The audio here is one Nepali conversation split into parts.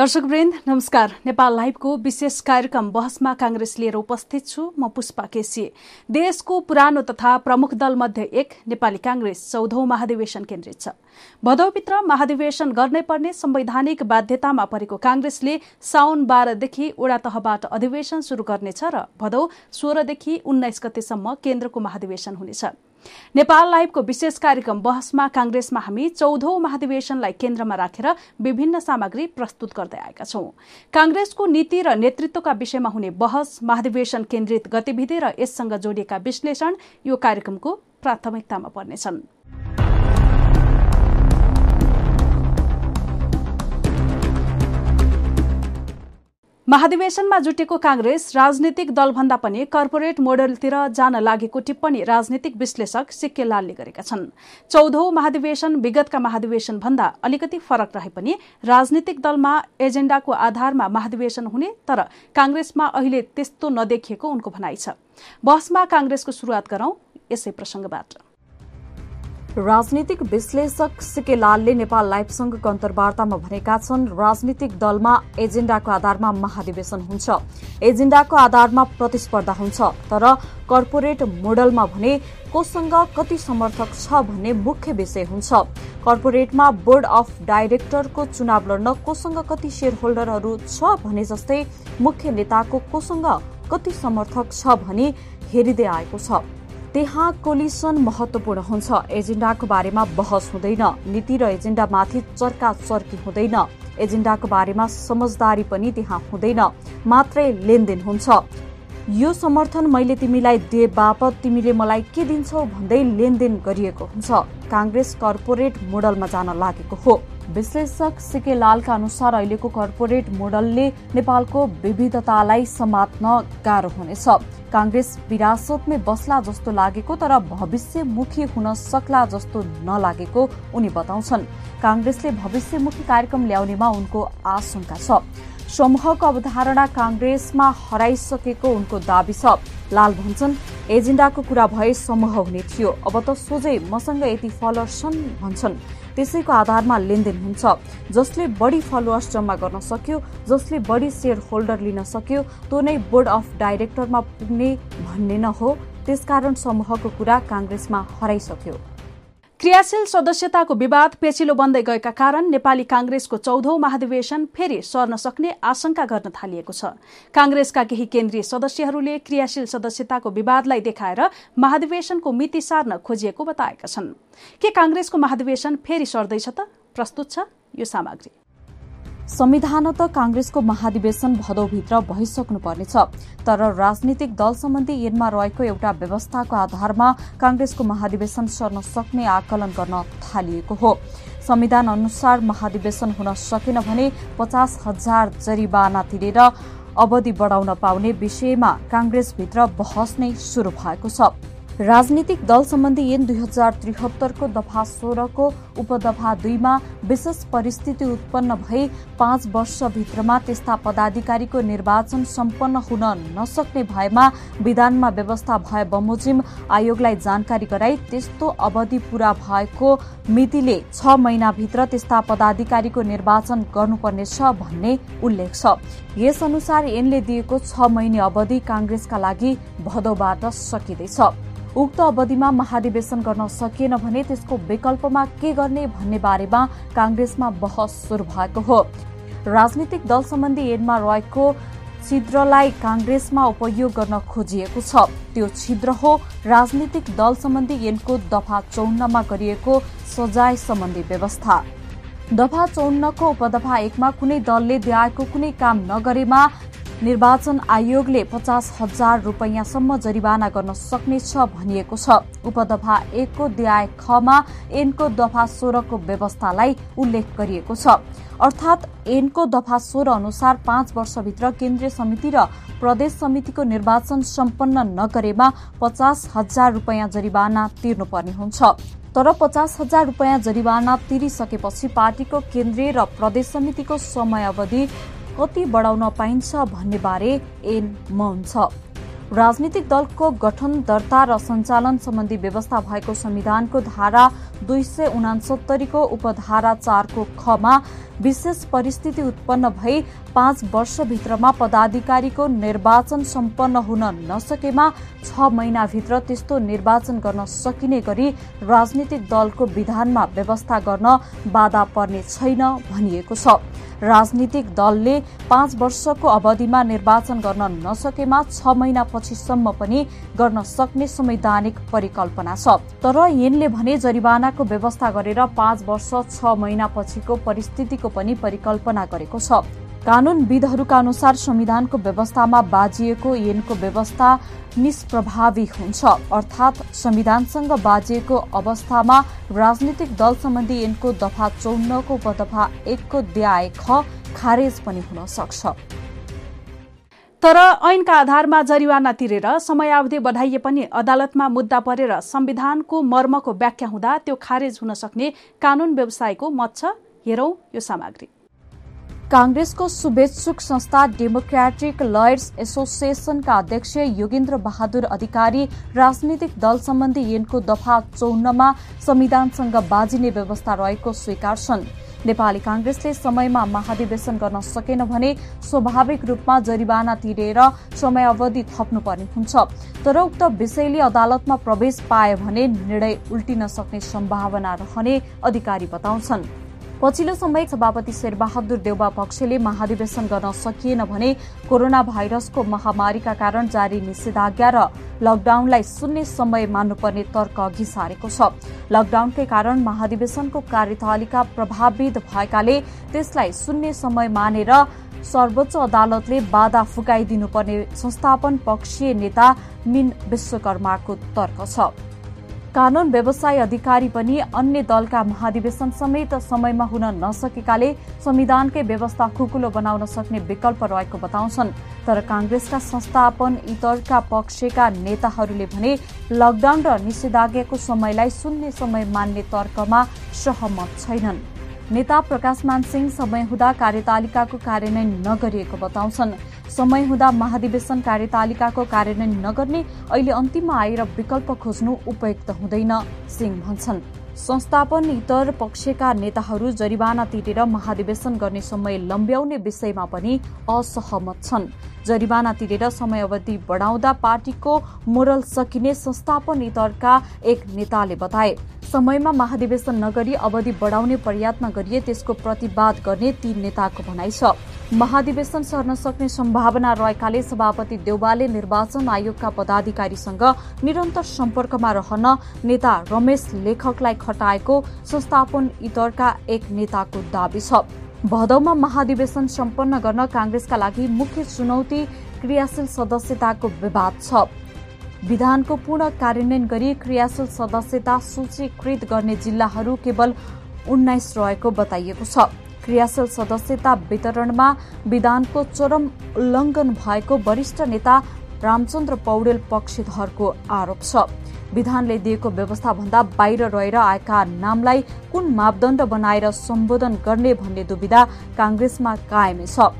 दर्शकवृन्द नमस्कार। नेपाल लाइभको विशेष कार्यक्रम बहसमा कांग्रेस लिएर उपस्थित छु म पुष्पा केसी। देशको पुरानो तथा प्रमुख दल मध्ये एक नेपाली कांग्रेस चौधौं महाधिवेशन केन्द्रित छ। भदौभित्र महाधिवेशन गर्नै पर्ने संवैधानिक बाध्यतामा परेको कांग्रेसले साउन बाह्रदेखि ओडा तहबाट अधिवेशन शुरू गर्नेछ र भदौ सोह्रदेखि उन्नाइस गतेसम्म केन्द्रको महाधिवेशन हुनेछ। नेपाल लाइभको विशेष कार्यक्रम बहसमा कांग्रेसमा हामी चौधौं महाधिवेशनलाई केन्द्रमा राखेर विभिन्न सामग्री प्रस्तुत गर्दै आएका छौं। कांग्रेसको नीति र नेतृत्वका विषयमा हुने बहस महाधिवेशन केन्द्रित गतिविधि र यससँग जोडिएका विश्लेषण यो कार्यक्रमको प्राथमिकतामा पर्नेछन्। महाधिवेशनमा जुटेको कांग्रेस राजनीतिक दलभन्दा पनि कर्पोरेट मोडलतिर जान लागेको टिप्पणी राजनीतिक विश्लेषक सिक्के लालले गरेका छन्। चौधौं महाधिवेशन विगतका महाधिवेशन भन्दा अलिकति फरक रहे पनि राजनीतिक दलमा एजेण्डाको आधारमा महाधिवेशन हुने तर कांग्रेसमा अहिले त्यस्तो नदेखिएको उनको भनाइ छ। बहसमा कांग्रेसको शुरूआत गरौं यसै प्रसंगबाट राजनीतिक विश्लेषक सिके लालले नेपाल लाइफसँगको अन्तर्वार्तामा भनेका छन् राजनीतिक दलमा एजेण्डाको आधारमा महाधिवेशन हुन्छ। एजेण्डाको आधारमा प्रतिस्पर्धा हुन्छ तर कर्पोरेट मोडलमा भने कोसँग कति समर्थक छ भन्ने मुख्य विषय हुन्छ। कर्पोरेटमा बोर्ड अफ डाइरेक्टरको चुनाव लड्न कोसँग कति शेयर होल्डरहरू छ भने जस्तै मुख्य नेताको कोसँग कति समर्थक छ भनी हेरिँदै आएको छ। त्यहाँ कोलिसन महत्वपूर्ण हुन्छ। एजेण्डाको बारेमा बहस हुँदैन। नीति र एजेण्डामाथि चर्का चर्की हुँदैन। एजेण्डाको बारेमा समझदारी पनि त्यहाँ हुँदैन। मात्रै लेनदेन हुन्छ। यो समर्थन मैले तिमीलाई दिए बापत तिमीले मलाई के दिन्छौ भन्दै लेनदेन गरिएको हुन्छ। काङ्ग्रेस कर्पोरेट मोडलमा जान लागेको हो। विश्लेषक सिके लालका अनुसार अहिलेको कर्पोरेट मोडलले नेपालको विविधतालाई समात्न गाह्रो हुनेछ। काङ्ग्रेस विरासतमै बस्ला जस्तो लागेको तर भविष्यमुखी हुन सक्ला जस्तो नलागेको उनी बताउँछन्। काङ्ग्रेसले भविष्यमुखी कार्यक्रम ल्याउनेमा उनको आशंका छ। समूहको अवधारणा काङ्ग्रेसमा हराइसकेको उनको दावी छ। लाल भन्छन् एजेण्डाको कुरा भए समूह हुने थियो। अब त सोझै मसँग यति फलोअर्स छन् भन्छन्। त्यसैको आधारमा लेनदेन हुन्छ। जसले बढी फलोअर्स जम्मा गर्न सक्यो जसले बढी सेयर होल्डर लिन सक्यो त्यो नै बोर्ड अफ डाइरेक्टरमा पुग्ने भन्ने न हो। त्यसकारण समूहको कुरा काङ्ग्रेसमा हराइसक्यो। क्रियाशील सदस्यताको विवाद पेचिलो बन्दै गएका कारण नेपाली कांग्रेसको चौधौं महाधिवेशन फेरि सर्न सक्ने आशंका गर्न थालिएको छ। कांग्रेसका केही केन्द्रीय सदस्यहरूले क्रियाशील सदस्यताको विवादलाई देखाएर महाधिवेशनको मिति सार्न खोजिएको बताएका छन्। के कांग्रेसको महाधिवेशन फेरि सर्दैछ त? प्रस्तुत छ यो सामग्री। संविधान त कांग्रेसको महाधिवेशन भदौभित्र भइसक्नु पर्नेछ तर राजनीतिक दल सम्बन्धी ऐनमा रहेको एउटा व्यवस्थाको आधारमा कांग्रेसको महाधिवेशन सर्न सक्ने आकलन गर्न थालिएको हो। संविधान अनुसार महाधिवेशन हुन सकेन भने पचास हजार जरिवाना तिरेर अवधि बढ़ाउन पाउने विषयमा कांग्रेसभित्र बहस नै शुरू भएको छ। राजनीतिक दल सम्बन्धी ऐन दुई हजार त्रिहत्तरको दफा सोह्रको उपदफा दुईमा विशेष परिस्थिति उत्पन्न भई पाँच वर्षभित्रमा त्यस्ता पदाधिकारीको निर्वाचन सम्पन्न हुन नसक्ने भएमा विधानमा व्यवस्था भए बमोजिम आयोगलाई जानकारी गराई त्यस्तो अवधि पूरा भएको मितिले छ महिनाभित्र त्यस्ता पदाधिकारीको निर्वाचन गर्नुपर्नेछ भन्ने उल्लेख छ। यस अनुसार ऐनले दिएको छ महिने अवधि कांग्रेसका लागि भदौबाट सकिँदैछ। उक्त अवधिमा महाधिवेशन गर्न सकिएन भने त्यसको विकल्पमा के गर्ने भन्ने बारेमा कांग्रेसमा बहस शुरू भएको हो। राजनीतिक दल सम्बन्धी ऐनमा रहेको छिद्रलाई कांग्रेसमा उपयोग गर्न खोजिएको छ। त्यो छिद्र हो राजनीतिक दल सम्बन्धी ऐनको दफा चौन्नमा गरिएको सजाय सम्बन्धी व्यवस्था। दफा चौन्नको उपदफा एकमा कुनै दलले देहायको कुनै काम नगरेमा निर्वाचन आयोगले पचास हजार रूपियाँसम्म जरिवाना गर्न सक्नेछ भनिएको छ। उपदफा एकको द्याय खमा एनको दफा सोह्रको व्यवस्थालाई उल्लेख गरिएको छ। अर्थात एनको दफा सोह्र अनुसार पाँच वर्षभित्र केन्द्रीय समिति र प्रदेश समितिको निर्वाचन सम्पन्न नगरेमा पचास हजार रूपियाँ जरिवाना तिर्नुपर्ने हुन्छ। तर पचास हजार रूपियाँ जरिवाना तिरिसकेपछि पार्टीको केन्द्रीय र प्रदेश समितिको समयावधि कति बढाउन पाइन्छ भन्ने बारे एन मौन छ। राजनीतिक दलको गठन दर्ता र सञ्चालन सम्बन्धी व्यवस्था भएको संविधानको धारा दुई सय उनासत्तरीको उपधारा चारको खमा विशेष परिस्थिति उत्पन्न भई पाँच वर्षभित्रमा पदाधिकारीको निर्वाचन सम्पन्न हुन नसकेमा छ महिनाभित्र त्यस्तो निर्वाचन गर्न सकिने गरी राजनीतिक दलको विधानमा व्यवस्था गर्न बाधा पर्ने छैन भनिएको छ। राजनीतिक दलले पाँच वर्षको अवधिमा निर्वाचन गर्न नसकेमा छ महिनापछिसम्म पनि गर्न सक्ने संवैधानिक परिकल्पना छ। तर यिनले भने जरिवानाको व्यवस्था गरेर पाँच वर्ष छ महिनापछिको परिस्थितिको पनि परिकल्पना गरेको छ। कानूनविदहरूका अनुसार संविधानको व्यवस्थामा बाजिएको यिनको व्यवस्था निष्प्रभावी हुन्छ। अर्थात संविधानसँग बाजिएको अवस्थामा राजनीतिक दल सम्बन्धी यिनको दफा चौन्नको उपदफा एकको द्याय ख खारेज पनि हुन सक्छ। तर ऐनका आधारमा जरिवाना तिरेर समयावधि बढाइए पनि अदालतमा मुद्दा परेर संविधानको मर्मको व्याख्या हुँदा त्यो खारेज हुन सक्ने कानून व्यवसायको मत छ हेरौं यो सामग्री। कांग्रेसको शुभेच्छुक संस्था डेमोक्रेटिक लयर्स एसोसिएसनका अध्यक्ष योगेन्द्र बहादुर अधिकारी राजनीतिक दल सम्बन्धी यिनको दफा चौन्नमा संविधानसँग बाजिने व्यवस्था रहेको स्वीकार छन् नेपाली कांग्रेसले समयमा महाधिवेशन गर्न सकेन भने स्वाभाविक रूपमा जरिवाना तिरेर समयावधि थप्नुपर्ने हुन्छ। तर उक्त विषयले अदालतमा प्रवेश पाए भने निर्णय उल्टिन सक्ने सम्भावना रहने अधिकारी बताउँछन्। पछिल्लो समय सभापति शेरबहादुर देउबा पक्षले महाधिवेशन गर्न सकिएन भने कोरोना भाइरसको महामारीका कारण जारी निषेधाज्ञा र लकडाउनलाई शून्य समय मान्नुपर्ने तर्क अघि सारेको छ। लकडाउनकै कारण महाधिवेशनको कार्यतालिका प्रभावित भएकाले त्यसलाई शून्य समय मानेर सर्वोच्च अदालतले बाधा फुकाइदिनुपर्ने संस्थापन पक्षीय नेता मिन विश्वकर्माको तर्क छ। कानून व्यवसाय अधिकारी पनि अन्य दलका महाधिवेशन समेत समयमा हुन नसकेकाले संविधानकै व्यवस्था खुकुलो बनाउन सक्ने विकल्प रहेको बताउँछन्। तर कांग्रेसका संस्थापन इतरका पक्षका नेताहरूले भने लकडाउन र निषेधाज्ञाको समयलाई शून्य समय मान्ने तर्कमा सहमत छैनन्। नेता प्रकाशमान सिंह समय हुँदा कार्यतालिकाको कार्यान्वयन नगरिएको बताउँछन्। समय हुँदा महाधिवेशन कार्यतालिकाको कार्यान्वयन नगर्ने अहिले अन्तिममा आएर विकल्प खोज्नु उपयुक्त हुँदैन सिंह भन्छन्। संस्थापन इतर पक्षका नेताहरू जरिवाना तिरेर महाधिवेशन गर्ने समय लम्ब्याउने विषयमा पनि असहमत छन्। जरिवाना तिरेर समयावधि बढाउँदा पार्टीको मोरल सकिने संस्थापन इतरका एक नेताले बताए। समयमा महाधिवेशन नगरी अवधि बढाउने प्रयत्न गरिए त्यसको प्रतिवाद गर्ने ती नेताको भनाइ छ। महाधिवेशन सर्न सक्ने सम्भावना रहेकाले सभापति देउवाले निर्वाचन आयोगका पदाधिकारीसँग निरन्तर सम्पर्कमा रहन नेता रमेश लेखकलाई खटाएको संस्थापन इतरका एक नेताको दावी छ। भदौमा महाधिवेशन सम्पन्न गर्न कांग्रेसका लागि मुख्य चुनौती क्रियाशील सदस्यताको विवाद छ। विधानको पूर्ण कार्यान्वयन गरी क्रियाशील सदस्यता सूचीकृत गर्ने जिल्लाहरू केवल उन्नाइस रहेको बताइएको छ। क्रियाशील सदस्यता वितरणमा विधानको चरम उल्लंघन भएको वरिष्ठ नेता रामचन्द्र पौडेल पक्षधरको आरोप छ। विधानले दिएको व्यवस्था भन्दा बाहिर रहेर आएका नामलाई कुन मापदण्ड बनाएर सम्बोधन गर्ने भन्ने दुविधा कांग्रेसमा कायमै छ।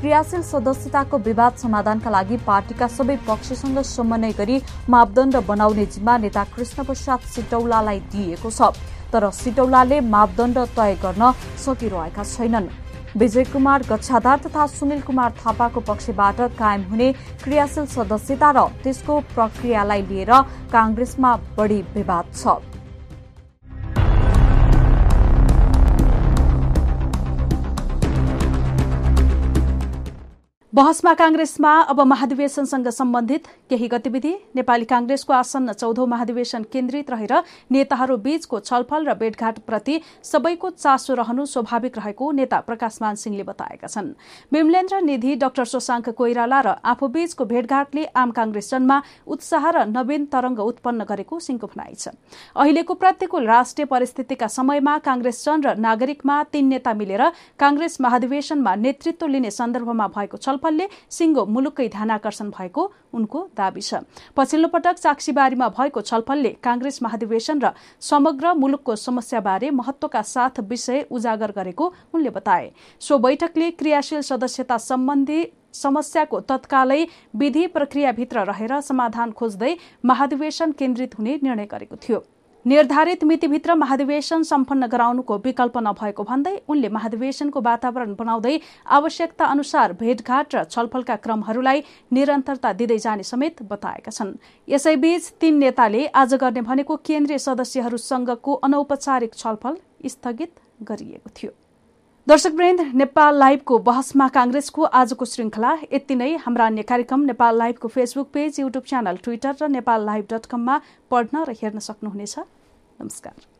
क्रियाशील सदस्यताको विवाद समाधानका लागि पार्टीका सबै पक्षसँग समन्वय गरी मापदण्ड बनाउने जिम्मा नेता कृष्ण प्रसाद सिटौलालाई दिइएको छ। तर सिटौलाले मापदण्ड तय गर्न सकिरहेका छैनन्। विजय कुमार गच्छादार तथा सुनिल कुमार थापाको पक्षबाट कायम हुने क्रियाशील सदस्यता र त्यसको प्रक्रियालाई लिएर कांग्रेसमा बढ़ी विवाद छ। बहसमा कांग्रेसमा अब महाधिवेशनसँग सम्बन्धित केही गतिविधि। नेपाली कांग्रेसको आसन्न चौधौं महाधिवेशन केन्द्रित रहेर नेताहरू बीचको छलफल र भेटघाटप्रति सबैको चासो रहनु स्वाभाविक रहेको नेता प्रकाशमान सिंहले बताएका छन्। विमलेन्द्र निधि डाक्टर शशाङ्क कोइराला र आफूबीचको भेटघाटले आम कांग्रेसजनमा उत्साह र नवीन तरंग उत्पन्न गरेको सिंहको भनाइ छ। अहिलेको प्रतिकूल राष्ट्रिय परिस्थितिका समयमा कांग्रेसजन र नागरिकमा तीन नेता मिलेर कांग्रेस महाधिवेशनमा नेतृत्व लिने सन्दर्भमा भएको छलफल छलफलले सिङ्गो मुलुककै ध्यानकर्षण भएको उनको दावी छ। पछिल्लो पटक साक्षीबारीमा भएको छलफलले कांग्रेस महाधिवेशन र समग्र मुलुकको समस्याबारे महत्वका साथ विषय उजागर गरेको उनले बताए। सो बैठकले क्रियाशील सदस्यता सम्बन्धी समस्याको तत्कालै विधि प्रक्रियाभित्र रहेर समाधान खोज्दै महाधिवेशन केन्द्रित हुने निर्णय गरेको थियो। निर्धारित मितिभित्र महाधिवेशन सम्पन्न गराउनुको विकल्प नभएको भन्दै उनले महाधिवेशनको वातावरण बनाउँदै आवश्यकता अनुसार भेटघाट र छलफलका क्रमहरूलाई निरन्तरता दिँदै जाने समेत बताएका छन्। यसैबीच तीन नेताले आज गर्ने भनेको केन्द्रीय सदस्यहरूसँगको अनौपचारिक छलफल स्थगित गरिएको थियो। दर्शकवृन्द नेपाल लाइभको बहसमा कांग्रेसको आजको श्रृंखला यति नै हाम्रा अन्य कार्यक्रम Nepal लाइभको Facebook page YouTube channel Twitter र नेपाल लाइभ डट कममा पढ्न र हेर्न सक्नुहुनेछ। नमस्कार।